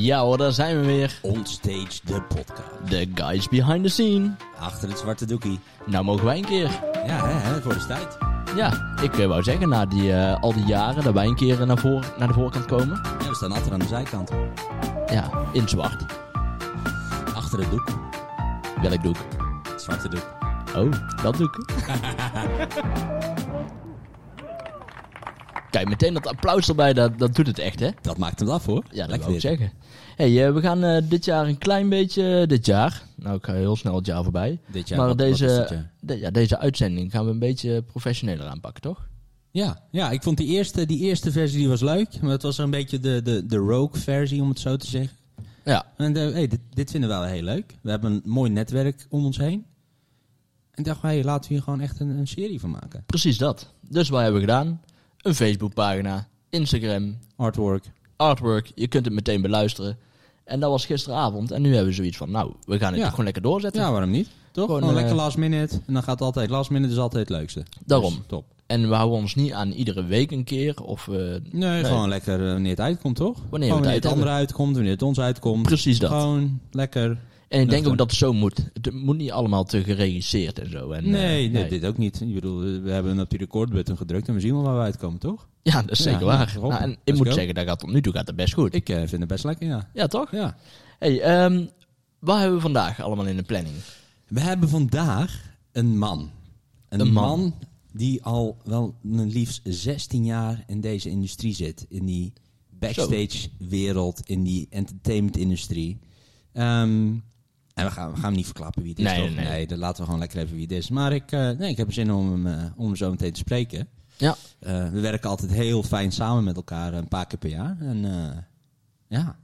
Ja hoor, daar zijn we weer. Onstage de podcast. De guys behind the scene. Achter het zwarte doekie. Nou mogen wij een keer. Ja, hè, hè, voor de tijd. Ja, ik eh, wou zeggen, na die, eh, al die jaren dat wij een keer naar, voor, naar de voorkant komen. Ja, we staan altijd aan de zijkant. Ja, in zwart. Achter het doek. Welk doek? Het zwarte doek. Oh, dat doek. Kijk, meteen dat applaus erbij, dat, dat doet het echt, hè? Dat maakt hem af hoor. Ja, dat wil ik zeggen. hey, eh, we gaan eh, dit jaar een klein beetje... Dit jaar, nou ik ga heel snel het jaar voorbij. Dit jaar. maar wat- deze, dit jaar? de- ja, deze uitzending gaan we een beetje professioneler aanpakken, toch? Ja, ja, ik vond die eerste, die eerste versie die was leuk. Maar het was een beetje de, de, de rogue versie, om het zo te zeggen. Ja, En eh, hey, dit, dit vinden we wel heel leuk. We hebben een mooi netwerk om ons heen. En ik dacht, hey, laten we hier gewoon echt een, een serie van maken. precies dat. Dus wat hebben we gedaan? Een Facebookpagina, Instagram, Artwork. artwork. Je kunt het meteen beluisteren. En dat was gisteravond. En nu hebben we zoiets van, nou, we gaan het Ja. gewoon lekker doorzetten. Ja, waarom niet? Toch? Gewoon, Gewoon, eh, lekker last minute. En dan gaat het altijd, last minute is altijd het leukste. Daarom. Dus, top. En we houden ons niet aan iedere week een keer. Of, eh, Nee, gewoon lekker eh, wanneer het uitkomt, toch? Wanneer, het wanneer het andere uitkomt, wanneer het ons uitkomt. precies dat. Gewoon lekker. En ik denk ook dat het zo moet. Het moet niet allemaal te geregisseerd en zo. En, Nee, eh, nee, dit ook niet. Ik bedoel, we hebben op die recordbutton gedrukt en we zien wel waar we uitkomen, toch? Ja, dat is zeker Ja, waar. Nou, en ik Let's moet go. zeggen, dat gaat tot nu toe gaat het best goed. Ik eh, vind het best lekker, ja. Ja, toch? ja. hey, ehm, wat hebben we vandaag allemaal in de planning? We hebben vandaag een man. Een, Een man. man. die al wel een liefst 16 jaar in deze industrie zit. In die backstage-wereld, in die entertainment-industrie. Ehm, en we gaan, we gaan hem niet verklappen wie het is, Nee, toch? nee. Nee, dan laten we gewoon lekker even wie het is. Maar ik, eh, nee, ik heb er zin om hem, eh, om hem zo meteen te spreken. Ja, Eh, we werken altijd heel fijn samen met elkaar, een paar keer per jaar. En eh, ja,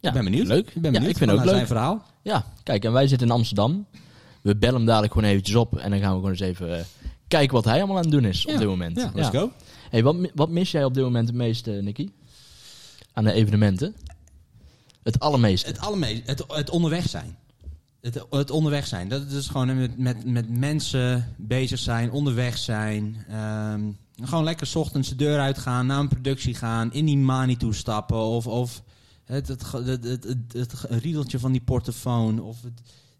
ja ik ben benieuwd. Leuk. Ik ben Ja, benieuwd ik vind ook zijn leuk. verhaal. Ja, kijk, en wij zitten in Amsterdam. We bellen hem dadelijk gewoon eventjes op. En dan gaan we gewoon eens even kijken wat hij allemaal aan het doen is op Ja. dit moment. Ja, let's go. Hey, wat, wat mis jij op dit moment het meeste, Nicky? Aan de evenementen? Het allermeeste. Het allermeest, het, het onderweg zijn. Het, het onderweg zijn. Dat is gewoon met, met, met mensen bezig zijn, onderweg zijn. Ehm, gewoon lekker ochtends de deur uitgaan, naar een productie gaan, in die mani toestappen. Of, of het, het, het, het, het, riedeltje van die portofoon. Of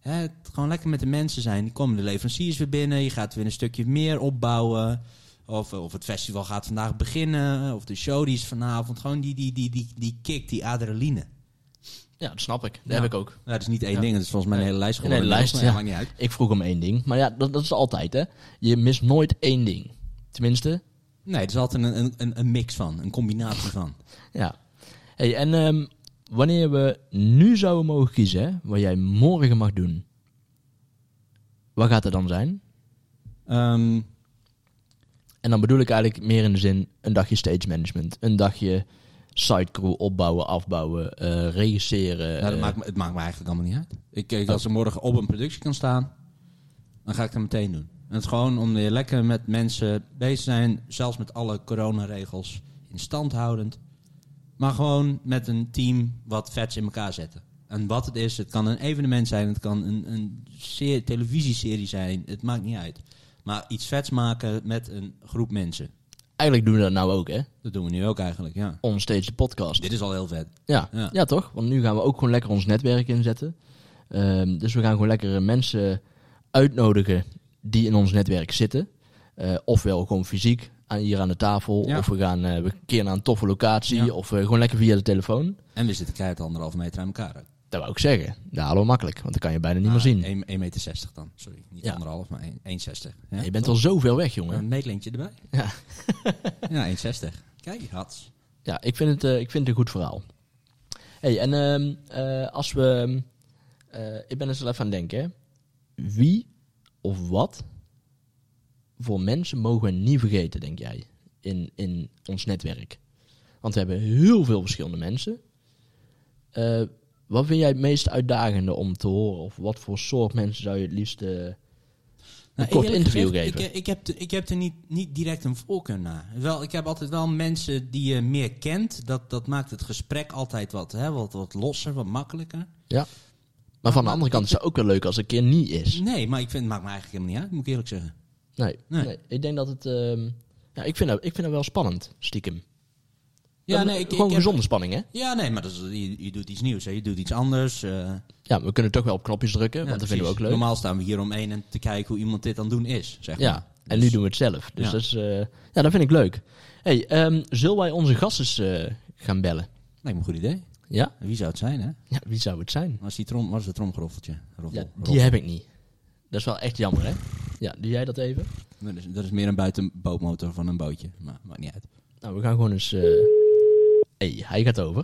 het, gewoon lekker met de mensen zijn. Die komen de leveranciers weer binnen. Je gaat weer een stukje meer opbouwen. Of, of het festival gaat vandaag beginnen. Of de show die is vanavond. Gewoon die, die, die, die, die kick, die adrenaline. Ja, dat snap ik. Dat Ja. heb ik ook. Ja, dat is niet één Ja. ding, dat is volgens mij een hele lijst Een geworden. hele lijst, Maar ja. maakt niet uit. Ik vroeg om één ding. Maar ja, dat, dat is altijd, hè. Je mist nooit één ding. Tenminste, Nee, het is altijd een, een- een, een mix van, een combinatie van. ja. Hey, en ehm, wanneer we nu zouden mogen kiezen, hè, wat jij morgen mag doen. Wat gaat er dan zijn? Ehm, En dan bedoel ik eigenlijk meer in de zin een dagje stage management. Een dagje sitecrew opbouwen, afbouwen, eh, regisseren. nou, dat eh, maakt me, het maakt me eigenlijk allemaal niet uit. Ik, ik, als ik morgen op een productie kan staan, dan ga ik dat meteen doen. En het is gewoon om weer lekker met mensen bezig te zijn, zelfs met alle coronaregels in stand houdend. Maar gewoon met een team wat vets in elkaar zetten. En wat het is, het kan een evenement zijn, het kan een, een serie, televisieserie zijn, het maakt niet uit. Maar iets vets maken met een groep mensen. Eigenlijk doen we dat nou ook, hè. Dat doen we nu ook eigenlijk, ja. Onstage de podcast. Dit is al heel vet. Ja. Ja. Ja. toch? Want nu gaan we ook gewoon lekker ons netwerk inzetten. Ehm, dus we gaan gewoon lekker eh, mensen uitnodigen die in ons netwerk zitten. Eh, ofwel gewoon fysiek aan, hier aan de tafel. Ja. Of we gaan eh, we een keer naar een toffe locatie. Ja. Of eh, gewoon lekker via de telefoon. En we zitten keihard anderhalve meter aan elkaar. Dat wou ik zeggen. Halen we makkelijk. Want dan kan je bijna niet Ah, meer zien. 1,60 meter 60 dan. Sorry, niet Ja. anderhalf, maar 1 1,60. Ja, je bent al zoveel weg, jongen. Een meetlintje erbij. Ja. Ja, 1,60. Kijk, hats. Ja, ik vind het, eh, ik vind het een goed verhaal. hey, en ehm, eh, als we... eh, ik ben er zo even aan het denken. Wie of wat voor mensen mogen we niet vergeten, denk jij, in, in ons netwerk? Want we hebben heel veel verschillende mensen. Wat vind jij het meest uitdagende om te horen? Of wat voor soort mensen zou je het liefst... een Nou, kort interview gezegd, geven? Ik, ik, heb, er- ik heb er niet, niet direct een voorkeur naar. Wel, ik heb altijd wel mensen die je meer kent. Dat, dat maakt het gesprek altijd wat, hè, wat, wat losser, wat makkelijker. ja. Maar van de andere kant is het ook wel leuk als het een keer niet is. Nee, maar ik vind, het maakt me eigenlijk helemaal niet uit, moet ik eerlijk zeggen. Nee, nee. Nee. ik denk dat het. ehm, ja, ik vind, dat, ik vind dat wel spannend, stiekem. Ja, nee, ik, gewoon ik heb- gezonde spanning, hè? Ja, nee, maar dat is, je, je doet iets nieuws. Hè. Je doet iets anders. eh, Ja, we kunnen toch wel op knopjes drukken, ja, want dat vinden we ook leuk. Normaal staan we hier om één en te kijken hoe iemand dit aan het doen is. Zeg maar. Ja, en Dus- nu doen we het zelf. Dus Ja. dat, is, eh, ja, dat vind ik leuk. hey, ehm, zullen wij onze gasten eh, gaan bellen? Lijkt me een goed idee. Ja? Wie zou het zijn, hè? ja, wie zou het zijn? Was die trom, was het tromgeroffeltje? Roffel, Ja, die roffel. heb ik niet. Dat is wel echt jammer, hè? Ja, doe jij dat even? Dat is, dat is meer een buitenbootmotor van een bootje. Maar maakt niet uit. Nou, we gaan gewoon eens... hey, hij gaat over.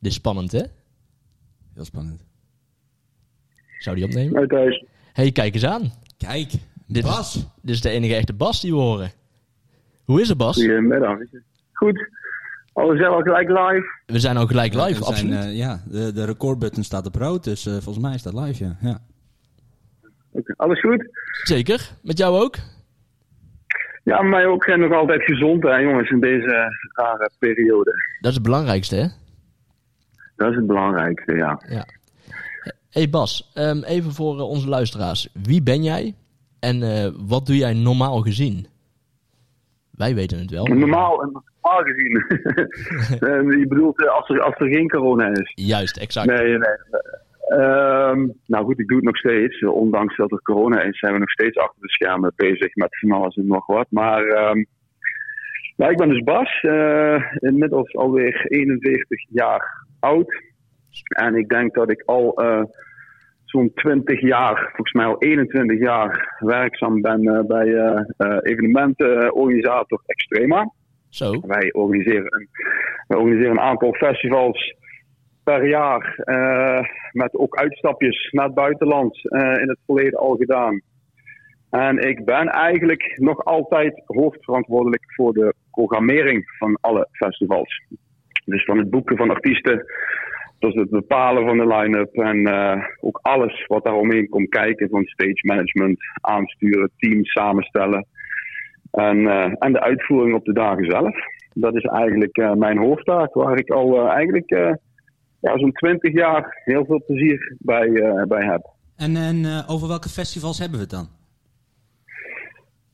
Dit is spannend, hè? Heel spannend. Zou die opnemen? Hoi thuis. hey, kijk eens aan. Kijk, Dit is- Bas. Dit is de enige echte Bas die we horen. Hoe is het, Bas? Goedemiddag. Goed. Alles wel gelijk live. We zijn ook gelijk live, We zijn, absoluut. eh, ja, de, de recordbutton staat op rood, dus eh, volgens mij is dat live, ja. ja. Oké, Alles goed? Zeker. Met jou ook? Ja, maar ook en nog altijd gezond, hè, jongens, in deze rare periode. Dat is het belangrijkste, hè? Dat is het belangrijkste, ja. Ja. hey Bas, ehm, even voor eh, onze luisteraars. Wie ben jij en eh, wat doe jij normaal gezien? Wij weten het wel. Normaal, normaal gezien. Eh, je bedoelt eh, als er, als er geen corona is. Juist, exact. Nee, nee. Ehm, nou goed, ik doe het nog steeds. Ondanks dat er corona is, zijn we nog steeds achter de schermen bezig met van alles en nog wat. Maar nou, ik ben dus Bas, eh, inmiddels alweer 41 jaar oud. En ik denk dat ik al eh, zo'n 20 jaar, volgens mij al 21 jaar, werkzaam ben eh, bij evenementenorganisator Extrema. Zo, Wij organiseren een, wij organiseren een aantal festivals per jaar. eh, met ook uitstapjes naar het buitenland eh, in het verleden al gedaan. En ik ben eigenlijk nog altijd hoofdverantwoordelijk voor de programmering van alle festivals. Dus van het boeken van artiesten tot het bepalen van de line-up en eh, ook alles wat daaromheen komt kijken. Van stage management, aansturen, teams samenstellen. En, en de uitvoering op de dagen zelf. Dat is eigenlijk mijn hoofdtaak, waar ik al eigenlijk ja, zo'n 20 jaar heel veel plezier bij, eh, bij heb. En, en eh, over welke festivals hebben we het dan?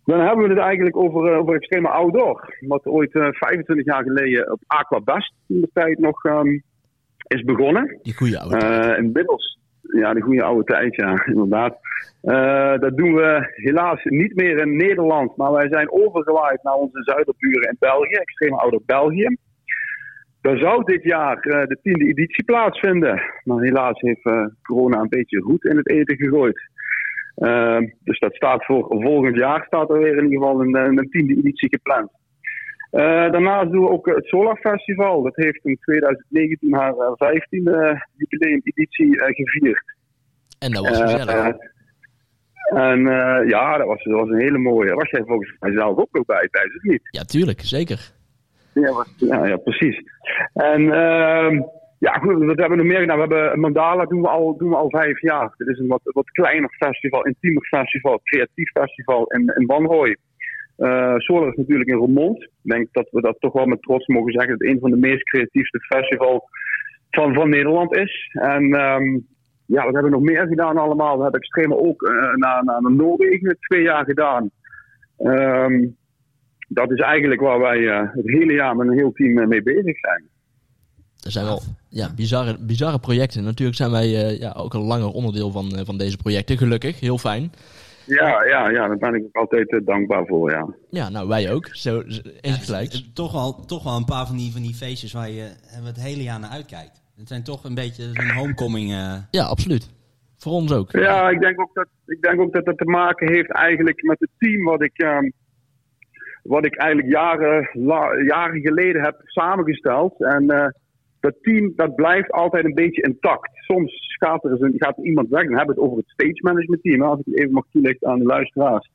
Dan hebben we het eigenlijk over, eh, over extreme outdoor. Wat ooit eh, 25 jaar geleden op Aquabest in de tijd nog ehm, is begonnen. die goede oude. Eh, inmiddels, ja, de goede oude tijd, ja, inderdaad. Dat doen we helaas niet meer in Nederland, maar wij zijn overgewaaid naar onze zuiderburen in België, extreem ouder België. Daar zou dit jaar eh, de tiende editie plaatsvinden, maar helaas heeft eh, corona een beetje roet in het eten gegooid. Eh, dus dat staat voor volgend jaar, staat er weer in ieder geval een, een tiende editie gepland. Eh, daarnaast doen we ook het Solar Festival. Dat heeft in 2019 haar eh, 15e jubileumeditie gevierd. en dat was gezellig. en ja, dat was, dat was een hele mooie. Was jij volgens mij zelf ook nog bij tijdens het niet? ja, tuurlijk, zeker. Ja, was- ja, precies. En ehm, ja, goed, wat hebben we nog meer gedaan? We hebben Mandala doen we al, doen we al vijf jaar. Dit is een wat, wat kleiner festival, intiemer festival, creatief festival in, in Wanrooy. Eh Solar is natuurlijk in Roermond. Ik denk dat we dat toch wel met trots mogen zeggen. Dat het een van de meest creatiefste festivals van, van Nederland is. En ehm, ja, wat hebben we nog meer gedaan allemaal? We hebben Extreme ook eh, naar, naar, Noorwegen twee jaar gedaan. Ehm, dat is eigenlijk waar wij eh, het hele jaar met een heel team eh, mee bezig zijn. Er zijn wel ja, bizarre, bizarre projecten. Natuurlijk zijn wij eh, ja, ook een langer onderdeel van, eh, van deze projecten, gelukkig. Heel fijn. Ja, ja, ja, daar ben ik ook altijd dankbaar voor, ja. Ja, nou, wij ook. Zo, z- eens gelijk. Het is Toch wel, toch wel een paar van die, van die feestjes waar je het hele jaar naar uitkijkt. Het zijn toch een beetje een homecoming. eh, Ja, absoluut. Voor ons ook. Ja, ik denk ook dat, ik denk ook dat het te maken heeft eigenlijk met het team wat ik, ehm, wat ik eigenlijk jaren, jaren geleden heb samengesteld. En eh, dat team dat blijft altijd een beetje intact. Soms gaat er, gaat iemand weg. Dan hebben we het over het stage management team. Als ik het even mag toelichten aan de luisteraars.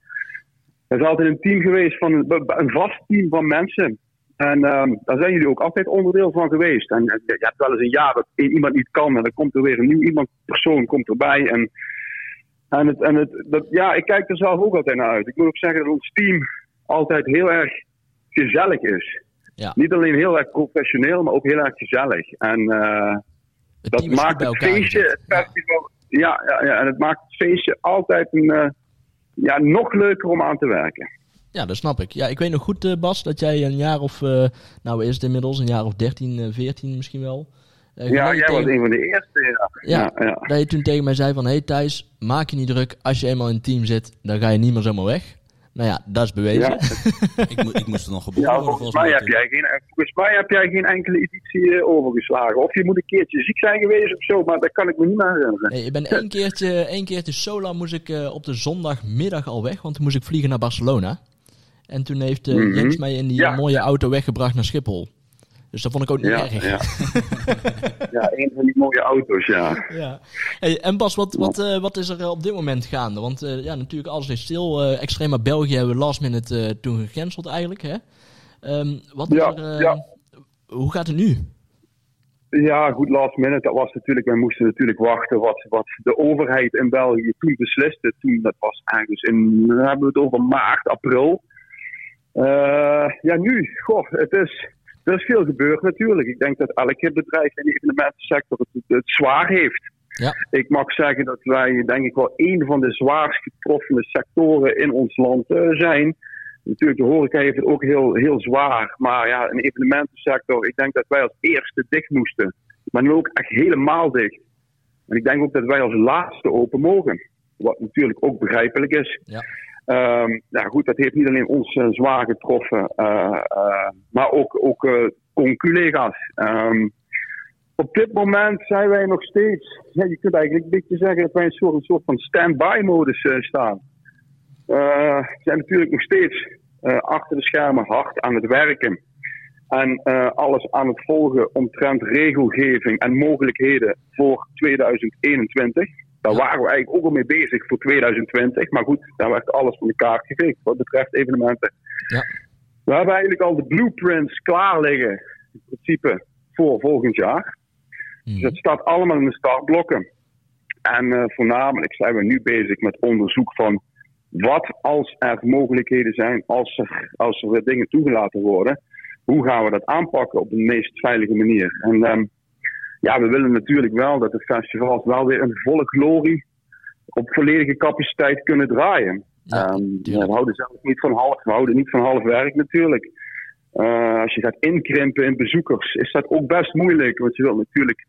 Er is altijd een team geweest van een, vast team van mensen. En ehm, daar zijn jullie ook altijd onderdeel van geweest. En je hebt wel eens een jaar dat iemand niet kan. En dan komt er weer een nieuw iemand, persoon komt erbij. En, en, het, en het, dat, ja, ik kijk er zelf ook altijd naar uit. Ik moet ook zeggen dat ons team altijd heel erg gezellig is. Ja. Niet alleen heel erg professioneel, maar ook heel erg gezellig. En eh, dat maakt het feestje, het festival, ja, ja, ja, en het maakt het feestje altijd een, eh, ja, nog leuker om aan te werken. Ja, dat snap ik. Ja, ik weet nog goed, eh, Bas, dat jij een jaar of, eh, nou is het inmiddels, een jaar of 13, eh 14 misschien wel. Ja, jij was een van de eerste. Ja, Ja, dat je toen tegen mij zei van, hey Thijs, maak je niet druk. Als je eenmaal in het team zit, dan ga je niet meer zomaar weg. Nou ja, dat is bewezen. Ja. ik, mo- ik moest er nog geboren Ja, volgens, volgens mij heb jij geen, volgens mij heb jij geen enkele editie eh, overgeslagen. Of je moet een keertje ziek zijn geweest of zo, maar dat kan ik me niet meer herinneren. Nee, ik ben één keertje, één keertje solo moest ik eh, op de zondagmiddag al weg, want toen moest ik vliegen naar Barcelona. En toen heeft eh, Mhm. Jens mij in die Ja. mooie auto weggebracht naar Schiphol. Dus dat vond ik ook niet Ja, erg. ja. ja, een van die mooie auto's, ja. Ja. Hey, en Bas, wat, wat, eh, wat is er eh, op dit moment gaande? Want eh, ja, natuurlijk alles is stil. Eh Extrema België hebben we last minute toen gecanceld eigenlijk. Hè? Ehm, wat Ja, er, ja. Hoe gaat het nu? Ja, goed, last minute. Dat was natuurlijk, wij moesten natuurlijk wachten wat, wat de overheid in België toen besliste. Toen, dat was ergens in, dan hebben we het over maart, april. Ja, nu, goh, het is, er is veel gebeurd natuurlijk. Ik denk dat elke bedrijf in de evenementensector het, het zwaar heeft. Ja. Ik mag zeggen dat wij, denk ik, wel een van de zwaarst getroffen sectoren in ons land eh, zijn. Natuurlijk, de horeca heeft het ook heel, heel zwaar. Maar ja, een evenementensector, ik denk dat wij als eerste dicht moesten. Maar nu ook echt helemaal dicht. En ik denk ook dat wij als laatste open mogen. Wat natuurlijk ook begrijpelijk is. Ja. Ehm, ja, goed, dat heeft niet alleen ons eh, zwaar getroffen, eh, eh, maar ook, ook conculega's. Ehm, op dit moment zijn wij nog steeds, je kunt eigenlijk een beetje zeggen dat wij een soort, een soort van stand-by modus eh, staan. We zijn natuurlijk nog steeds achter de schermen hard aan het werken. En alles aan het volgen omtrent regelgeving en mogelijkheden voor 2021. Daar waren we eigenlijk ook al mee bezig voor 2020. Maar goed, daar werd alles van de kaart geveegd wat betreft evenementen. Ja. We hebben eigenlijk al de blueprints klaar liggen, in principe, voor volgend jaar. Dus het staat allemaal in de startblokken. En eh, voornamelijk zijn we nu bezig met onderzoek van wat als er mogelijkheden zijn, als er, als er dingen toegelaten worden, hoe gaan we dat aanpakken op de meest veilige manier? En ehm, ja, we willen natuurlijk wel dat de festivals wel weer in volle glorie op volledige capaciteit kunnen draaien. Ja, Ehm, we houden zelf niet van half, we houden niet van half werk natuurlijk. Eh, als je gaat inkrimpen in bezoekers, is dat ook best moeilijk. Want je wil natuurlijk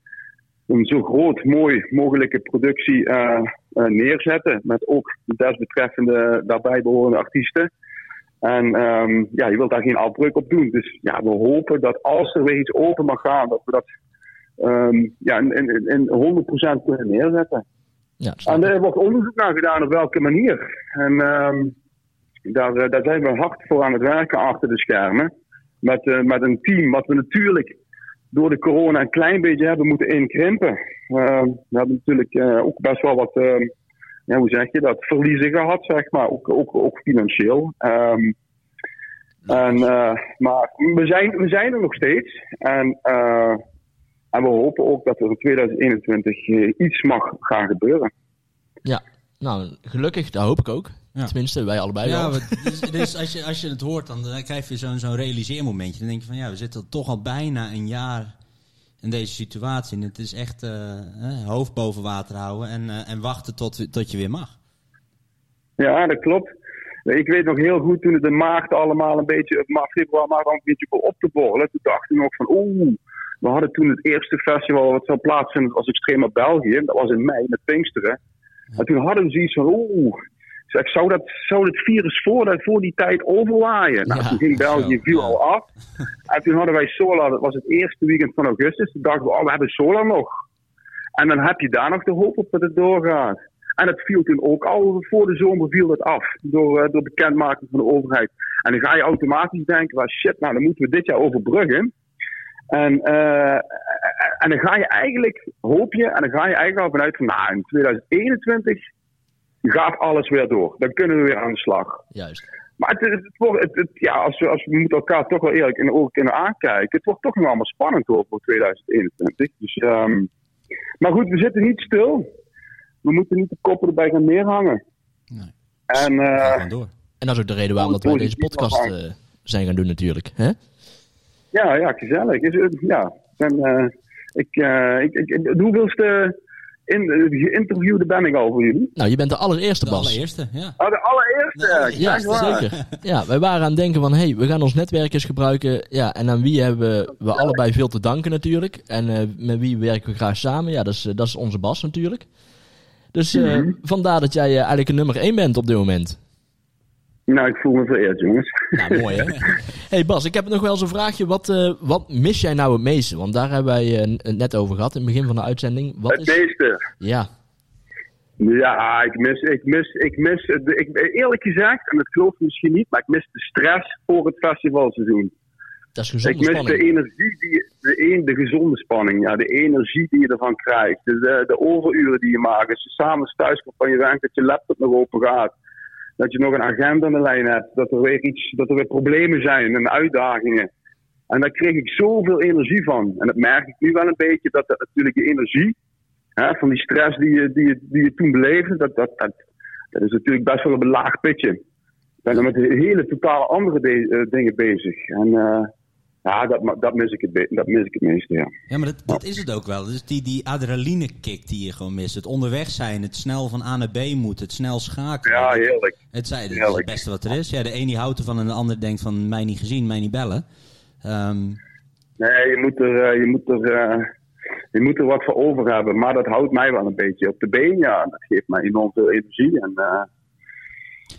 een zo groot, mooi mogelijke productie eh, eh, neerzetten. Met ook de desbetreffende daarbij behorende artiesten. En ehm, ja, je wilt daar geen afbreuk op doen. Dus ja, we hopen dat als er weer iets open mag gaan, dat we dat ehm, ja, in, in, in 100% kunnen neerzetten. Ja, En er wordt onderzoek naar gedaan op welke manier. En ehm, daar, eh, daar zijn we hard voor aan het werken achter de schermen. Met, eh, met een team wat we natuurlijk door de corona een klein beetje hebben moeten inkrimpen. Ehm, we hebben natuurlijk eh, ook best wel wat, ja, hoe zeg je dat, verliezen gehad, zeg maar. Ook, ook, ook financieel. En, maar we zijn, we zijn er nog steeds. En, en we hopen ook dat er in 2021 eh, iets mag gaan gebeuren. Nou, gelukkig, dat hoop ik ook. Ja. Tenminste, wij allebei Ja, wel. want het is- het is- als, je, als je het hoort, dan, dan krijg je zo'n zo'n realiseermomentje. Dan denk je van ja, we zitten toch al bijna een jaar in deze situatie. En het is echt eh, hè, hoofd boven water houden en, eh, en wachten tot, tot je weer mag. Ja, dat klopt. Ik weet nog heel goed toen het in maart allemaal een beetje, maart, februari, maart een beetje op te borrelen. Toen dacht ik nog van, oeh, we hadden toen het eerste festival wat zou plaatsvinden als Extrema België. Dat was in mei met Pinksteren. En toen hadden we zoiets van, oeh, zeg, zou, dat, zou het virus voor, dat, voor die tijd overwaaien? Nou, Ja, toen ging België, zo, viel al af. En toen hadden wij Solar, dat was het eerste weekend van augustus. Toen dachten we, oh, we hebben Solar nog. En dan heb je daar nog de hoop op dat het doorgaat. En dat viel toen ook al voor de zomer viel dat af. Door, eh, door bekendmaking van de overheid. En dan ga je automatisch denken, well, shit, nou dan moeten we dit jaar overbruggen. En, eh, en dan ga je eigenlijk, hoop je, en dan ga je eigenlijk al vanuit van, nou in 2021 gaat alles weer door. Dan kunnen we weer aan de slag. Juist. Maar het, het, het wordt, het, het- ja, als we, als we moeten elkaar toch wel eerlijk in de ogen kunnen aankijken. Het wordt toch nog allemaal spannend hoor voor 2021. Dus, ehm, maar goed, we zitten niet stil. We moeten niet de koppen erbij gaan neerhangen. Nee. En gewoon door. En dat is ook de reden waarom dat wij deze podcast eh, zijn gaan doen natuurlijk. Hè? Ja, ja, gezellig. Is, het- ja, en, eh, ik, eh, ik, ik, de hoeveelste in, de geïnterviewde ben ik al voor jullie. Nou, je bent de allereerste, De Bas. allereerste, ja. Oh, de allereerste. De allereerste. Ja, waar. zeker. Ja, wij waren aan het denken van, hé, hey, we gaan ons netwerk eens gebruiken. Ja, en aan wie hebben we allebei veel te danken natuurlijk. En eh, met wie werken we graag samen? Ja, dat is, eh, dat is onze Bas natuurlijk. Dus eh, Mhm. vandaar dat jij eh, eigenlijk een nummer 1 bent op dit moment. Nou, ik voel me vereerd, jongens. Nou, mooi hè? hey Bas, ik heb nog wel eens een vraagje. Wat, eh, wat mis jij nou het meeste? Want daar hebben wij eh, het net over gehad in het begin van de uitzending. Wat Het is... meeste. Ja, Ja, ik mis, ik mis, ik mis, de- ik, eerlijk gezegd, en dat geloof je misschien niet, maar ik mis de stress voor het festivalseizoen. dat is Ik gezonde mis de energie, die, de, de gezonde spanning, ja, de energie die je ervan krijgt. De, de, de overuren die je maakt. Als je s'avonds thuis komt van je werk, dat je laptop nog open gaat. Dat je nog een agenda aan de lijn hebt. Dat er weer iets, dat er weer problemen zijn en uitdagingen. En daar kreeg ik zoveel energie van. En dat merk ik nu wel een beetje, dat dat natuurlijk je energie, hè, van die stress die je, die je, die je toen beleefde, dat, dat, dat, dat is natuurlijk best wel een laag pitje. Ik ben er met hele totale andere de- eh, dingen bezig. En eh, ja, dat, dat, mis ik het, dat mis ik het meeste, ja. Ja, maar dat, dat is het ook wel. Dus die, die adrenaline-kick die je gewoon mist. Het onderweg zijn, het snel van A naar B moeten, het snel schakelen. Ja, heerlijk. Het, het is het beste wat er is. Ja, de een die houdt ervan en de ander denkt van mij niet gezien, mij niet bellen. Ehm, Nee, je moet, er, eh, je, moet er, eh, je moet er wat voor over hebben. Maar dat houdt mij wel een beetje op de been, ja. Dat geeft mij enorm veel energie. En, eh,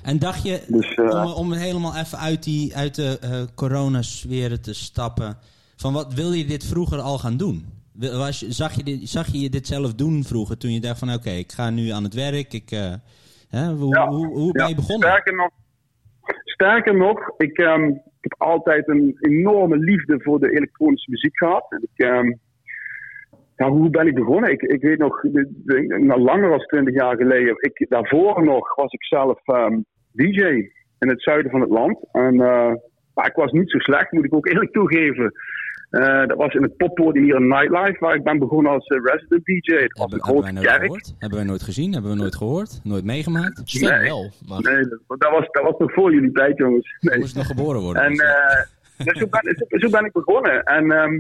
en dacht je, Dus, eh, om, om helemaal even uit, die, uit de eh coronasferen te stappen, van wat wil je dit vroeger al gaan doen? Was, zag, je dit, zag je dit zelf doen vroeger toen je dacht van oké, ik ga nu aan het werk. Ik, eh, hè, hoe, Ja. hoe, hoe ben ja, je begonnen? Sterker nog, sterker nog ik, ehm, ik heb altijd een enorme liefde voor de elektronische muziek gehad. En ik, ehm, ja, hoe ben ik begonnen? Ik, ik weet nog, nou, langer dan 20 jaar geleden. Ik, daarvoor nog was ik zelf ehm, DJ in het zuiden van het land. En eh, maar ik was niet zo slecht, moet ik ook eerlijk toegeven. Eh, dat was in het poppodium hier in Nightlife, waar ik ben begonnen als eh, resident DJ. Het was Hebben, een hebben grote kerk. gehoord? Hebben wij nooit gezien? Hebben we nooit gehoord? Nooit meegemaakt? Nee. wel, maar Nee, dat, dat was, dat was nog voor jullie tijd, jongens. Nee. Moest nog geboren worden? En eh, dus zo, ben, zo, zo ben ik begonnen. En, ehm,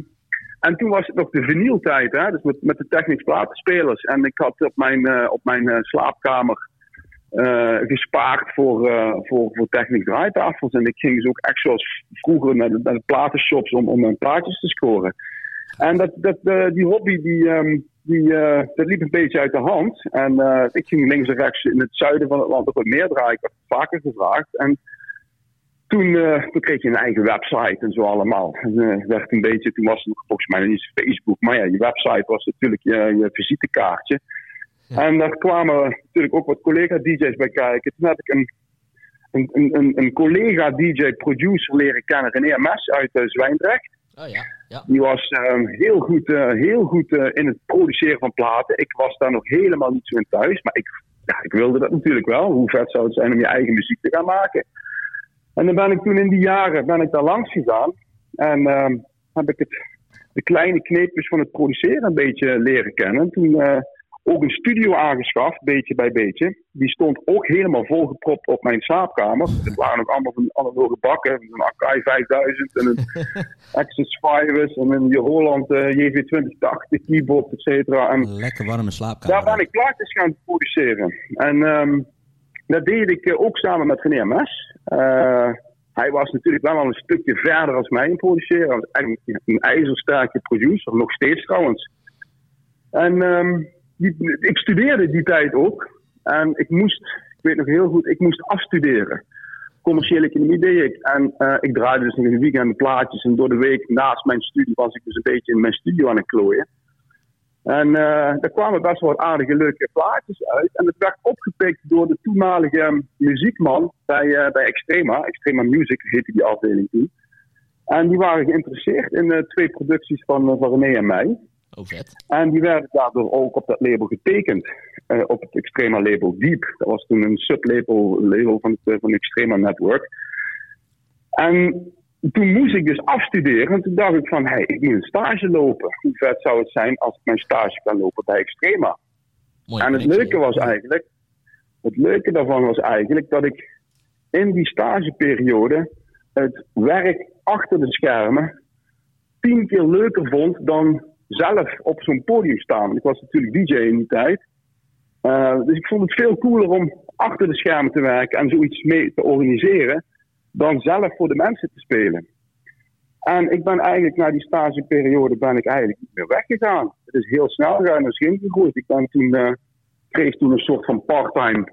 en toen was het nog de vinyltijd, hè? dus met, met de Technics platenspelers. En ik had op mijn, eh, op mijn eh, slaapkamer eh, gespaard voor, voor, voor Technics draaitafels. En ik ging dus ook echt zoals vroeger naar de, naar platenshops om, om mijn plaatjes te scoren. En dat, dat, die hobby die, ehm, die, dat liep een beetje uit de hand. En ik ging links en rechts in het zuiden van het land ook wat meer draaien. Ik werd vaker gevraagd. En toen, eh, toen kreeg je een eigen website en zo allemaal. En, eh, werd een beetje, toen was het nog volgens mij nog niet Facebook. Maar ja, je website was natuurlijk je, je visitekaartje. Ja. En daar kwamen natuurlijk ook wat collega-DJ's bij kijken. Toen heb ik een, een, een, een, collega-DJ-producer leren kennen, René MS uit eh, Zwijndrecht. oh ja, ja. Die was ehm, heel goed, heel goed in het produceren van platen. Ik was daar nog helemaal niet zo in thuis. Maar ik, ja, ik wilde dat natuurlijk wel. Hoe vet zou het zijn om je eigen muziek te gaan maken? En dan ben ik toen in die jaren ben ik daar langs gegaan. En ehm, heb ik het, de kleine kneepjes van het produceren een beetje leren kennen. Toen eh, ook een studio aangeschaft, beetje bij beetje. Die stond ook helemaal volgepropt op mijn slaapkamer. Het waren ook allemaal van analoge bakken. Een Akai 5000 en een Access Virus en een Holland eh, JV2080 keyboard, et cetera. En Lekker warme slaapkamer. daar ben ik plaatjes gaan produceren. En ehm, dat deed ik eh, ook samen met René MS. Eh, hij was natuurlijk wel al een stukje verder als mij in produceren. Hij was eigenlijk een ijzersterke producer, nog steeds trouwens. En ehm, ik studeerde die tijd ook. En ik moest, ik weet nog heel goed, ik moest afstuderen. Commerciële economie deed ik. En eh, ik draaide dus in de weekend plaatjes. En door de week naast mijn studie was ik dus een beetje in mijn studio aan het klooien. En eh daar kwamen best wel aardige, leuke plaatjes uit. En het werd opgepikt door de toenmalige muziekman bij, eh, bij Extrema. Extrema Music heette die afdeling toen. En die waren geïnteresseerd in eh, twee producties van, uh, van René en mij. Oh, vet. En die werden daardoor ook op dat label getekend. Uh, op het Extrema label Deep. Dat was toen een sublabel label van het, van het Extrema Network. En toen moest ik dus afstuderen. En toen dacht ik van, hé, hey, ik moet een stage lopen. Hoe vet zou het zijn als ik mijn stage kan lopen bij Extrema? Mooi en het leuke was eigenlijk, het leuke daarvan was eigenlijk dat ik in die stageperiode het werk achter de schermen tien keer leuker vond dan zelf op zo'n podium staan. Ik was natuurlijk DJ in die tijd. Uh, dus ik vond het veel cooler om achter de schermen te werken en zoiets mee te organiseren, dan zelf voor de mensen te spelen. En ik ben eigenlijk na die stageperiode ben ik eigenlijk niet meer weggegaan. Het is heel snel gegaan en is gegroeid. Ik ben toen, uh, kreeg toen een soort van part-time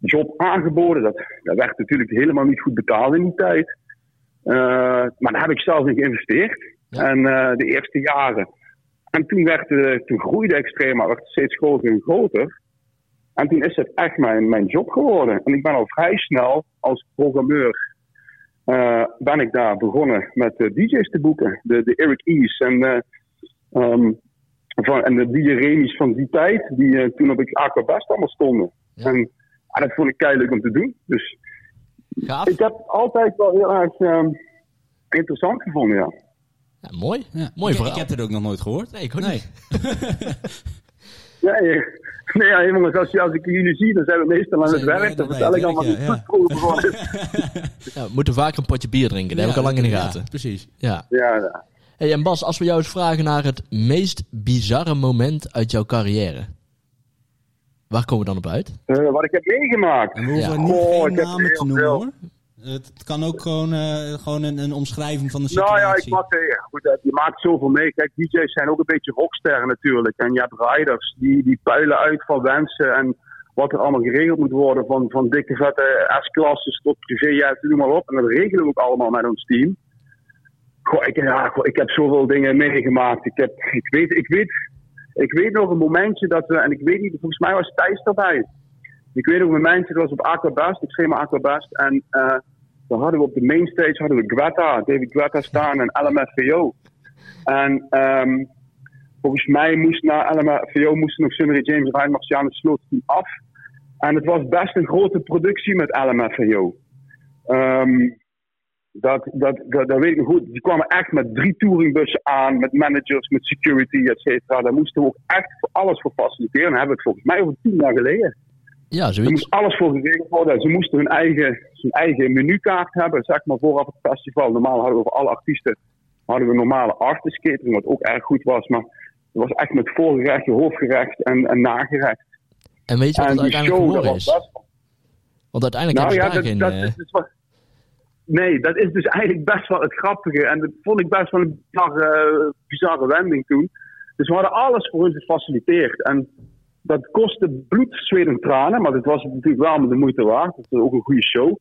job aangeboden. Dat, dat werd natuurlijk helemaal niet goed betaald in die tijd. Uh, maar daar heb ik zelf in geïnvesteerd. En uh, de eerste jaren. En toen, werd, uh, toen groeide Extrema, werd het steeds groter en groter. En toen is het echt mijn, mijn job geworden. En ik ben al vrij snel als programmeur uh, ben ik daar begonnen met uh, DJ's te boeken. De, de Eric E's en, uh, um, van, en de DJ Remis van die tijd, die toen op Aquabest allemaal stonden. Ja. En dat vond ik keihard om te doen. Dus Gaaf. ik heb het altijd wel heel erg um, interessant gevonden, ja. ja mooi. Ja. Mooi ik, verhaal. ik heb het ook nog nooit gehoord. Nee, ik ook Nee. niet. Nee, nee ja, jongens, als, je, als ik jullie zie, dan zijn we meestal aan het werk. Dan vertel ik allemaal werk, niet ja. Ja, we moeten vaker een potje bier drinken. Dat heb ik al lang in de Ja, gaten. precies. Ja. Ja, ja. Hey, en Bas, als we jou eens vragen naar het meest bizarre moment uit jouw carrière. Waar komen we dan op uit? Uh, wat ik heb meegemaakt. En we hoeven Ja. niet Oh, geen ik heb namen te noemen veel. hoor. Het, het kan ook gewoon, eh, gewoon een, een omschrijving van de Nou situatie. ja, ik mag zeggen, goed, eh, je maakt zoveel mee. Kijk, DJ's zijn ook een beetje rocksterren natuurlijk. En je hebt riders die, die puilen uit van wensen en wat er allemaal geregeld moet worden. Van, van dikke vette S-klasses tot privéjets, noem maar op. En dat regelen we ook allemaal met ons team. Goh, ik, ja, goh, ik heb zoveel dingen meegemaakt. Ik, heb, ik, weet, ik, weet, ik weet nog een momentje dat we, en ik weet niet, volgens mij was Thijs erbij. Ik weet een momentje, dat was op Aquabest, schreef maar Aquabest. En uh, dan hadden we op de mainstage hadden we Guetta, David Guetta staan en LMFAO. En um, volgens mij moest na LMFAO moesten nog Sunny James Ryan Marciano sloot af. En het was best een grote productie met LMFAO. Um, dat, dat, dat, dat weet ik goed. Die kwamen echt met drie touringbussen aan, met managers, met security, et cetera. Daar moesten we ook echt voor alles voor faciliteren. Dan hebben we het volgens mij over tien jaar geleden. Ja, Er zoiets. moest alles voor geregeld worden. Ze moesten hun eigen, hun eigen menukaart hebben, zeg maar, vooraf het festival. Normaal hadden we voor alle artiesten hadden we normale artist catering, wat ook erg goed was. Maar het was echt met voorgerecht, hoofdgerecht en, en nagerecht. En weet je wat En het uiteindelijk show, geworden was is? best Want uiteindelijk nou ja, dat, geen... is eh, dus wat. Nee, dat is dus eigenlijk best wel het grappige. En dat vond ik best wel een bizarre, bizarre wending toen. Dus we hadden alles voor hun gefaciliteerd. En dat kostte bloed, zweet en tranen. Maar dat was natuurlijk wel met de moeite waard. Dat was ook een goede show.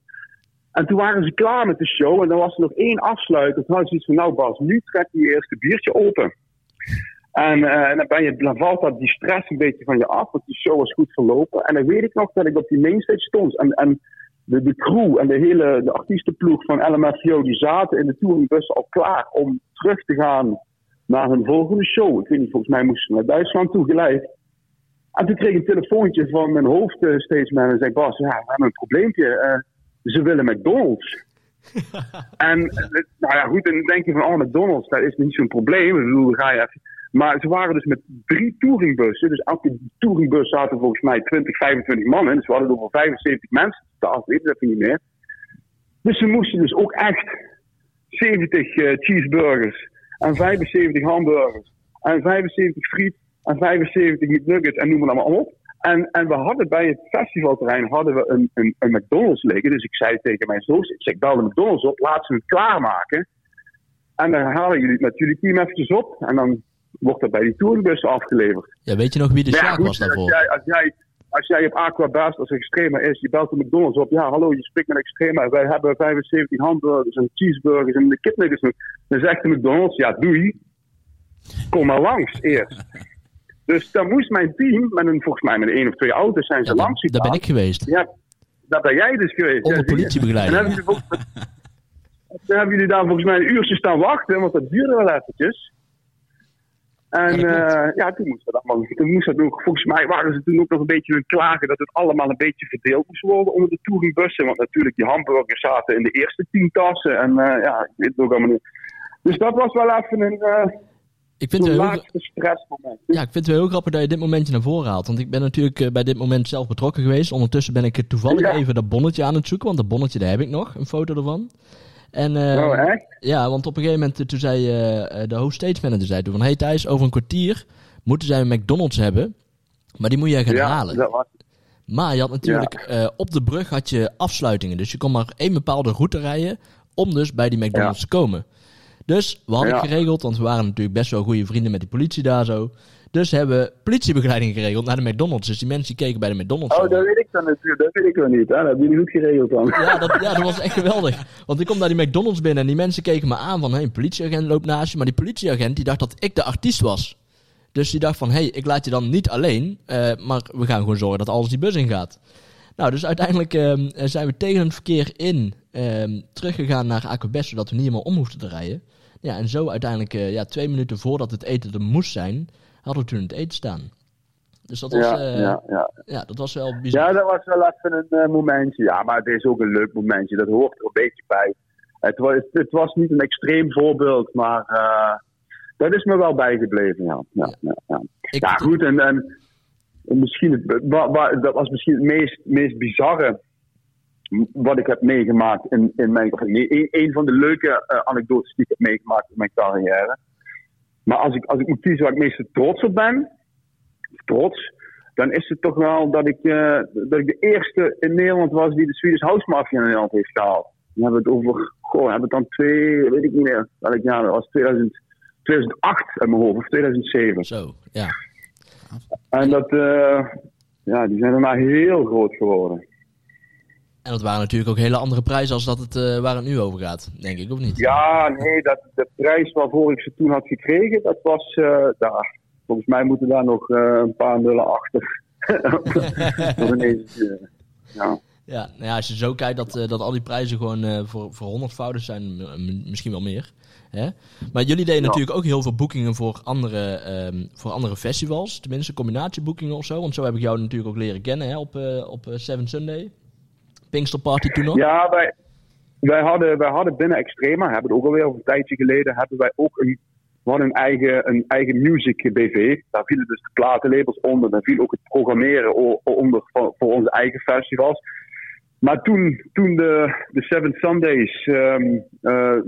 En toen waren ze klaar met de show. En dan was er nog één afsluiter. Toen hadden ze iets van, nou Bas, nu trek je eerste biertje open. En, uh, en dan, ben je, valt dat die stress een beetje van je af. Want die show was goed verlopen. En dan weet ik nog dat ik op die mainstage stond. En, en de, crew en de hele de artiestenploeg van LMFAO... die zaten in de touringbus al klaar om terug te gaan naar hun volgende show. Ik weet niet, volgens mij moesten ze naar Duitsland toe geleid. En toen kreeg ik een telefoontje van mijn hoofdstageman en zei: Bas, ja, we hebben een probleempje. Uh, ze willen McDonald's. en nou ja, goed, en dan denk je van: oh, McDonald's, dat is niet zo'n probleem. Ik bedoel, ga je even. Maar ze waren dus met drie touringbussen. Dus elke touringbus zaten volgens mij 20, 25 man in. Dus we hadden over 75 mensen. Dat weet ik even niet meer. Dus ze moesten dus ook echt 70 uh, cheeseburgers en 75 hamburgers en 75 friet en 75 McNuggets en noem maar allemaal op. En, en we hadden bij het festivalterrein hadden we een, een, een McDonald's liggen. Dus ik zei tegen mijn zoon, ik, zei, ik bel de McDonald's op, laat ze het klaarmaken. En dan halen jullie het met jullie team eventjes op. En dan wordt dat bij die touringbussen afgeleverd. Ja, weet je nog wie de Sjaak goed, was daarvoor? Als jij, als jij, als jij op Aquabast als Extrema is, je belt de McDonald's op. Ja, hallo, je spreekt met Extrema. Wij hebben 75 hamburgers en cheeseburgers en de kipnuggets. Dan zegt de McDonald's, ja, doei. Kom maar langs eerst. Dus dan moest mijn team, met een, volgens mij met één of twee auto's, zijn ze Ja, langs daar, ben ik geweest. Ja, daar ben jij dus geweest. Onder politiebegeleiding. En dan hebben, jullie, dan hebben jullie daar volgens mij een uurtje staan wachten, want dat duurde wel eventjes. En Ja, uh, ja, toen moest dat allemaal. Toen moest dat nog, volgens mij waren ze toen ook nog een beetje aan het klagen dat het allemaal een beetje verdeeld moest worden onder de touringbussen. Want natuurlijk, die hamburgers zaten in de eerste tien tassen. En uh, ja, ik weet het ook allemaal niet. Dus dat was wel even een. Uh, Ik vind, het heel, stressmoment. ja, ik vind het wel heel grappig dat je dit momentje naar voren haalt. Want ik ben natuurlijk uh, bij dit moment zelf betrokken geweest. Ondertussen ben ik toevallig Ja. even dat bonnetje aan het zoeken. Want dat bonnetje, daar heb ik nog. Een foto ervan. En, eh, Oh, echt? Ja, want op een gegeven moment eh, toen zei eh, eh, de hoofdstage manager zei toen van... Hey Thijs, over een kwartier moeten zij een McDonald's hebben. Maar die moet jij gaan Ja, halen. dat was Maar je had natuurlijk eh, op de brug had je afsluitingen. Dus je kon maar één bepaalde route rijden om dus bij die McDonald's te komen. Dus we hadden Ja. geregeld, want we waren natuurlijk best wel goede vrienden met die politie daar zo. Dus hebben we politiebegeleiding geregeld naar de McDonald's. Dus die mensen die keken bij de McDonald's. Oh, dat weet ik dan natuurlijk. Dat weet ik wel niet. Hè? Dat hebben jullie goed geregeld dan. Ja dat, ja, dat was echt geweldig. Want ik kom naar die McDonald's binnen en die mensen keken me aan van... Hé, een politieagent loopt naast je. Maar die politieagent die dacht dat ik de artiest was. Dus die dacht van... Hé, hey, ik laat je dan niet alleen. eh, maar we gaan gewoon zorgen dat alles die bus ingaat. Nou, dus uiteindelijk ehm, zijn we tegen het verkeer in ehm, teruggegaan naar Aquabest... zodat we niet helemaal om hoefden te rijden. Ja, en zo uiteindelijk eh, ja, twee minuten voordat het eten er moest zijn... hadden we toen het eten staan. Dus dat was, Ja, eh, ja, ja. ja, dat was wel bijzonder. ja, dat was wel even een eh, momentje. Ja, maar het is ook een leuk momentje. Dat hoort er een beetje bij. Het was, het was niet een extreem voorbeeld, maar dat is me wel bijgebleven. Ja, ja, ja, ja. Ik- goed. En, en misschien het, wa- wa- dat was misschien het meest, meest bizarre wat ik heb meegemaakt in, in mijn. Of nee, een, van de leuke eh, anekdotes die ik heb meegemaakt in mijn carrière. Maar als ik, als ik moet kiezen waar ik het meest trots op ben, trots, dan is het toch wel dat ik, eh, dat ik de eerste in Nederland was die de Swedish House Mafia in Nederland heeft gehaald. Dan hebben we het over, goh, hebben we het dan twee, weet ik niet meer, welk jaar dat was, 2000, 2008 uit mijn hoofd, of 2007. Zo, ja. En dat, eh, ja, die zijn daarna heel groot geworden. En dat waren natuurlijk ook hele andere prijzen als dat het, eh, waar het nu over gaat, denk ik, of niet? Ja, nee, dat, de prijs waarvoor ik ze toen had gekregen, dat was, eh, daar, volgens mij moeten daar nog eh, een paar nullen achter. Ineens, ja. Ja, nou ja, als je zo kijkt dat, dat al die prijzen gewoon voor, voor honderdvoudig zijn, misschien wel meer. Hè? Maar jullie deden Ja. natuurlijk ook heel veel boekingen voor andere, ehm, voor andere festivals. Tenminste, combinatieboekingen of zo. Want zo heb ik jou natuurlijk ook leren kennen hè, op, eh, op Seven Sunday. Pinkster Party toen. Ja, wij, wij, hadden, wij hadden binnen Extrema, hebben het ook alweer een tijdje geleden, hebben wij ook een, we een eigen, een eigen music BV. Daar vielen dus de platenlabels onder, daar viel ook het programmeren onder voor, onze eigen festivals. Maar toen, toen de, de Seven Sundays ehm, eh, eh,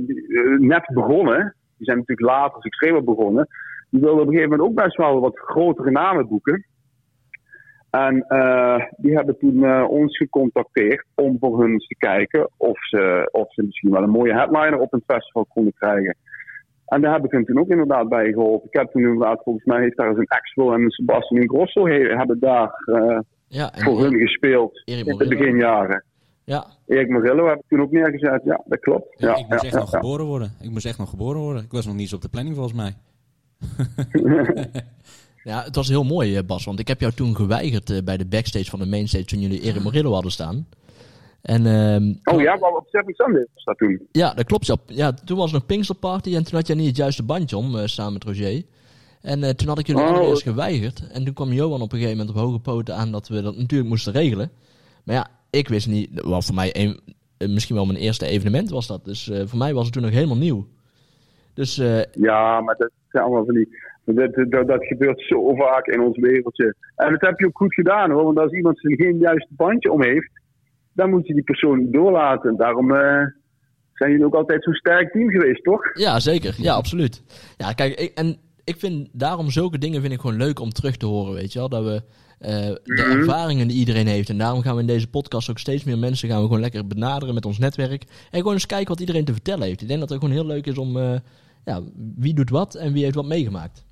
net begonnen, die zijn natuurlijk later als Extrema begonnen, die wilden op een gegeven moment ook best wel wat grotere namen boeken. En eh, die hebben toen eh, ons gecontacteerd om voor hun eens te kijken of ze, of ze misschien wel een mooie headliner op een festival konden krijgen. En daar heb ik hen toen ook inderdaad bij geholpen. Ik heb toen inderdaad, volgens mij heeft daar eens een Axel en een Sebastian Grosso he- hebben daar eh, Ja, voor hun gespeeld in de beginjaren. Ja, Erik Morillo heb ik toen ook neergezet. Ja, dat klopt. Ja, ik moest ja, echt nog geboren worden. Ik moest echt nog geboren worden. Ik was nog niet eens op de planning volgens mij. ja, het was heel mooi, eh, Bas. Want ik heb jou toen geweigerd eh, bij de backstage van de mainstage toen jullie Erik Morillo hadden staan. En, ehm, Oh ja, maar op Seven Sundays was dat toen. Ja, dat klopt. Ja. ja, toen was het nog Pinksterparty en toen had jij niet het juiste bandje om, eh, samen met Roger. En toen had ik jullie Oh. allereerst geweigerd. En toen kwam Johan op een gegeven moment op hoge poten aan dat we dat natuurlijk moesten regelen. Maar ja, ik wist niet, wat voor mij een, misschien wel mijn eerste evenement was dat. Dus voor mij was het toen nog helemaal nieuw. Dus eh, Ja, maar dat zijn allemaal van die. Dat, dat, dat gebeurt zo vaak in ons wereldje. En dat heb je ook goed gedaan hoor. Want als iemand er geen juiste bandje om heeft, dan moet je die persoon niet doorlaten. Daarom eh, zijn jullie ook altijd zo'n sterk team geweest, toch? ja, zeker. Ja, absoluut. Ja, kijk, ik, en ik vind daarom zulke dingen vind ik gewoon leuk om terug te horen, weet je wel. Dat we eh, de Mhm. ervaringen die iedereen heeft. En daarom gaan we in deze podcast ook steeds meer mensen gaan we gewoon lekker benaderen met ons netwerk. En gewoon eens kijken wat iedereen te vertellen heeft. Ik denk dat het gewoon heel leuk is om, eh, ja, wie doet wat en wie heeft wat meegemaakt.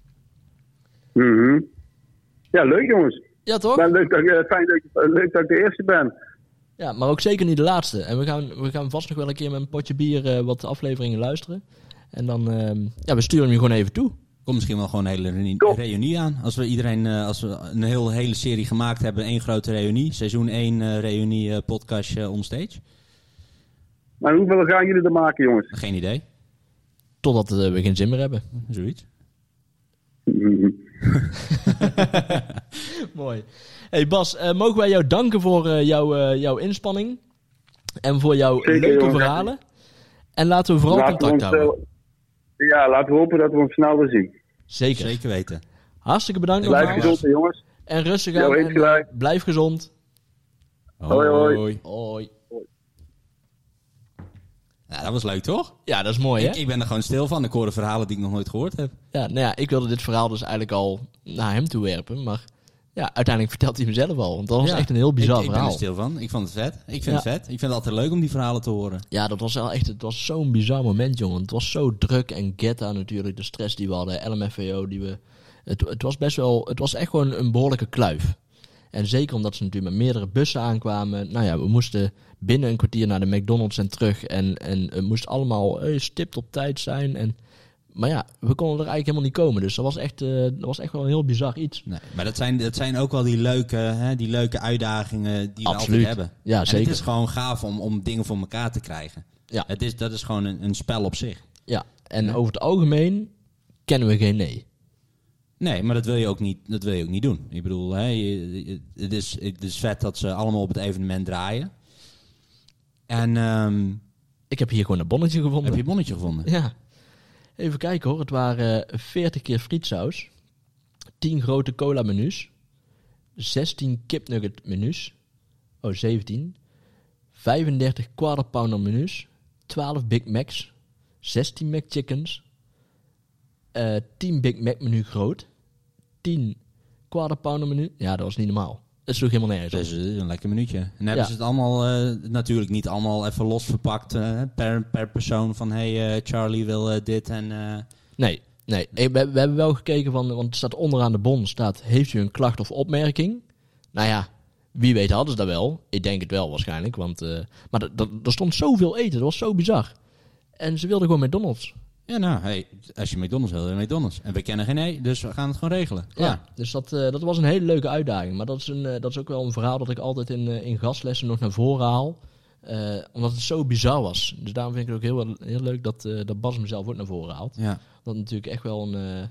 Mhm. Ja, leuk jongens. Ja, toch? Ben leuk dat, ik- eh, fijn dat, ik- eh, leuk dat ik de eerste ben. Ja, maar ook zeker niet de laatste. En we gaan, we gaan vast nog wel een keer met een potje bier eh, wat afleveringen luisteren. En dan, ehm, ja, we sturen hem je gewoon even toe. Komt misschien wel gewoon een hele reunie, Top. reunie aan. Als we iedereen, eh, als we een heel, hele serie gemaakt hebben, één grote reunie. Seizoen 1 eh, reunie eh, podcastje onstage. Maar hoeveel gaan jullie er maken, jongens? Geen idee. Totdat eh, we geen zin meer hebben. Zoiets. Mooi. Hey Bas, eh, mogen wij jou danken voor eh, jouw, eh, jouw inspanning. En voor jouw Zeker, leuke jongen. verhalen. En laten we vooral Laten we contact ons, houden. ja, laten we hopen dat we ons snel weer zien. Zeker. Zeker weten. Hartstikke bedankt Blijf gezond, jongens. En rustig aan. weet en, gelijk. blijf gezond. Hoi, hoi. Hoi. Ja, dat was leuk, toch? Ja, dat is mooi, hè? Ik, ik ben er gewoon stil van. Ik hoorde verhalen die ik nog nooit gehoord heb. Ja, nou ja, ik wilde dit verhaal dus eigenlijk al naar hem toe werpen. Maar ja, uiteindelijk vertelt hij hem zelf al. Want dat was Ja. echt een heel bizar ik, ik ben verhaal. er stil van. Ik vond het vet. Ik vind Ja. het vet. Ik vind het altijd leuk om die verhalen te horen. Ja, dat was wel echt, het was zo'n bizar moment, jongen. Het was zo druk en Getta natuurlijk, de stress die we hadden, LMFAO die we... Het, het was best wel, het was echt gewoon een behoorlijke kluif. En zeker omdat ze natuurlijk met meerdere bussen aankwamen. Nou ja, we moesten binnen een kwartier naar de McDonald's en terug. En, en het moest allemaal eh, stipt op tijd zijn. En, maar ja, we konden er eigenlijk helemaal niet komen. Dus dat was echt, eh, dat was echt wel een heel bizar iets. Nee, maar dat zijn, dat zijn ook wel die leuke, hè, die leuke uitdagingen die we Absoluut. altijd hebben. Ja, En zeker. het is gewoon gaaf om, om dingen voor elkaar te krijgen. Ja. Het is, dat is gewoon een, een spel op zich. Ja, en over het algemeen kennen we geen nee. Nee, maar dat wil je ook niet, dat wil je ook niet doen. Ik bedoel, hè, je- je- het, is, het is vet dat ze allemaal op het evenement draaien. En ehm, Ik heb hier gewoon een bonnetje gevonden. heb je een bonnetje gevonden? Ja. Even kijken hoor. Het waren eh, 40 keer frietsaus. 10 grote cola menus. 16 kipnugget menus. Oh, 17. 35 quarter pounder menus. 12 Big Macs. 16 McChickens. Eh 10 Big Mac menu groot. 10 quarter pounder menu. Ja, dat was niet normaal. Dat sloeg helemaal nergens op. Dus eh, een lekker minuutje. En hebben Ja. ze het allemaal, eh, natuurlijk niet allemaal even los verpakt per, per persoon. Van hey, Charlie wil dit en... Nee, nee. We, we hebben wel gekeken van, want het staat onderaan de bon, staat, heeft u een klacht of opmerking? Nou ja, wie weet hadden ze dat wel. Ik denk het wel waarschijnlijk, want, maar er stond zoveel eten, dat was zo bizar. En ze wilden gewoon McDonald's. Ja, nou, hey, als je McDonald's wil, dan McDonald's. En we kennen geen nee, dus we gaan het gewoon regelen. Klaar. Ja, dus dat, eh, dat was een hele leuke uitdaging. Maar dat is, een, eh, dat is ook wel een verhaal dat ik altijd in, eh, in gastlessen nog naar voren haal. Omdat het zo bizar was. Dus daarom vind ik het ook heel, heel leuk dat, dat Bas hem zelf ook naar voren haalt. Ja. Dat natuurlijk echt wel een...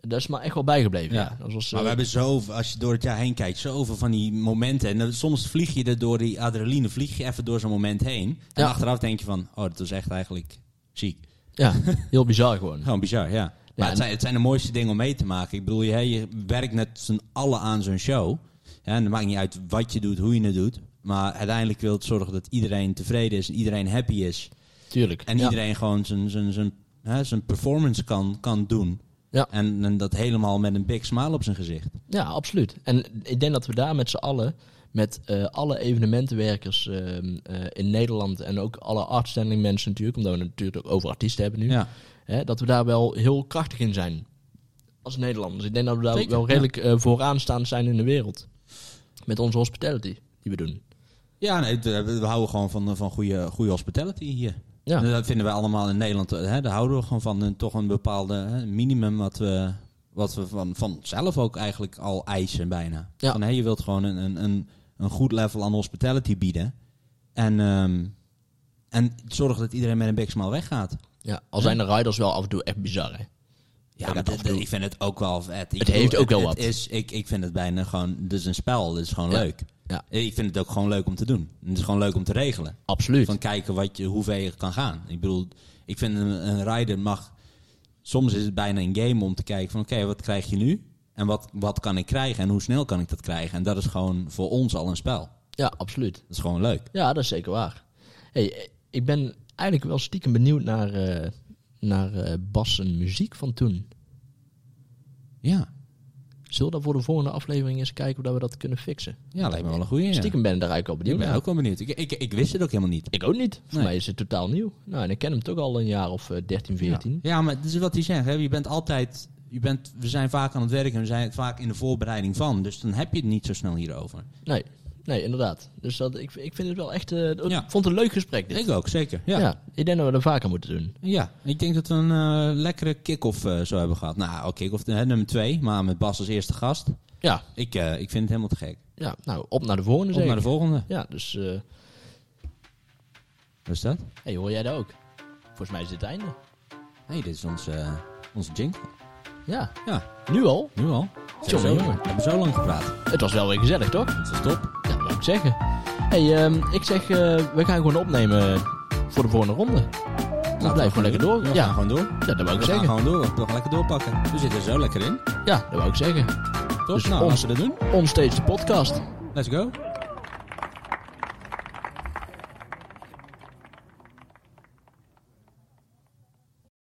dat is maar echt wel bijgebleven. Ja. Ja. Dat was, Maar we hebben zoveel, als je door het jaar heen kijkt, zoveel van die momenten. En dan- soms vlieg je er door die adrenaline, vlieg je even door zo'n moment heen. En Ja. achteraf denk je van, oh, dat was echt eigenlijk ziek. Ja, heel bizar gewoon. Gewoon bizar, ja. Maar het, zijn, het zijn de mooiste dingen om mee te maken. Ik bedoel, je, je werkt met z'n allen aan zo'n show. Ja, en het maakt niet uit wat je doet, hoe je het doet. Maar uiteindelijk wil het zorgen dat iedereen tevreden is, en iedereen happy is. Tuurlijk. En ja. iedereen gewoon zijn, zijn, zijn, hè, zijn performance kan, kan doen. Ja. En, en dat helemaal met een big smile op zijn gezicht. Ja, absoluut. En ik denk dat we daar met z'n allen, met eh, alle evenementenwerkers ehm, eh, in Nederland en ook alle artstanding mensen natuurlijk, omdat we het natuurlijk ook over artiesten hebben nu, Ja. hè, dat we daar wel heel krachtig in zijn als Nederlanders. Ik denk dat we daar Zeker, wel redelijk eh, vooraanstaand zijn in de wereld. Met onze hospitality die we doen. Ja, nee, we houden gewoon van, van goede, goede hospitality hier. Ja. Dat vinden wij allemaal in Nederland. Hè, daar houden we gewoon van. Een, toch een bepaalde hè, minimum wat we, wat we van, van zelf ook eigenlijk al eisen bijna. Ja. Van, hè, je wilt gewoon een, een, een, een goed level aan hospitality bieden. En, ehm, en zorgen dat iedereen met een big smile weggaat. Ja, al zijn de riders wel af en toe echt bizar, hè? Ja, maar dit- ik vind het ook wel vet. Ik Het heeft ook wel het wat. Is, ik, ik vind het bijna gewoon... Is een spel. Het is gewoon Ja. leuk. Ja. Ik vind het ook gewoon leuk om te doen. Het is gewoon leuk om te regelen. Absoluut. Van kijken wat je, hoe ver je kan gaan. Ik bedoel, ik vind een, een rider mag... Soms is het bijna een game om te kijken van... Oké, wat krijg je nu? En wat, wat kan ik krijgen? En hoe snel kan ik dat krijgen? En dat is gewoon voor ons al een spel. Ja, absoluut. Dat is gewoon leuk. Ja, dat is zeker waar. Hey, ik ben eigenlijk wel stiekem benieuwd naar, eh naar eh Bas zijn muziek van toen. Ja. Zullen we dat voor de volgende aflevering eens kijken of dat we dat kunnen fixen? Ja, lijkt me wel een goede. Ja. Stiekem ben ik daar eigenlijk Ik benieuwd ben naar. ook wel benieuwd. Ik, ik, ik wist het ook helemaal niet. Ik ook niet. Voor Nee. mij is het totaal nieuw. Nou, en ik ken hem toch al een jaar of eh, 13, 14. Ja, maar dat is wat hij zegt. Hè? Je bent altijd... Je bent, we zijn vaak aan het werken. We zijn vaak in de voorbereiding van. Dus dan heb je het niet zo snel hierover. Nee, nee, inderdaad. Dus dat, ik, ik vind het wel echt... eh, ik Ja. vond het een leuk gesprek dit. Ik ook, zeker. ja. Ja. ik denk dat we dat vaker moeten doen. Ja, ik denk dat we een eh, lekkere kick-off eh, zo hebben gehad. Nou, oké, kick-off nummer twee, maar met Bas als eerste gast. Ja, Ik, ik vind het helemaal te gek. ja nou, op naar de volgende Op zeker. naar de volgende. Ja, dus... Wat is dat? hey, hoor jij dat ook? Volgens mij is dit het einde. hey, dit is ons, onze jingle. Ja, Ja, nu al? nu al. We Jongen, jongen. we hebben zo lang gepraat. Het was wel weer gezellig, toch? Dat is top. Ja, dat moet ik zeggen. hey, ehm, ik zeg, eh, we gaan gewoon opnemen voor de volgende ronde. Nou, blijf gewoon lekker door. We gaan Ja, gewoon door. ja, dat wou ik We gaan zeggen. gewoon door. We gaan lekker doorpakken. We zitten er zo lekker in. Ja, dat wou ik zeggen. Top, Dus nou, ons- laten we dat doen. Onstage de podcast. Let's go.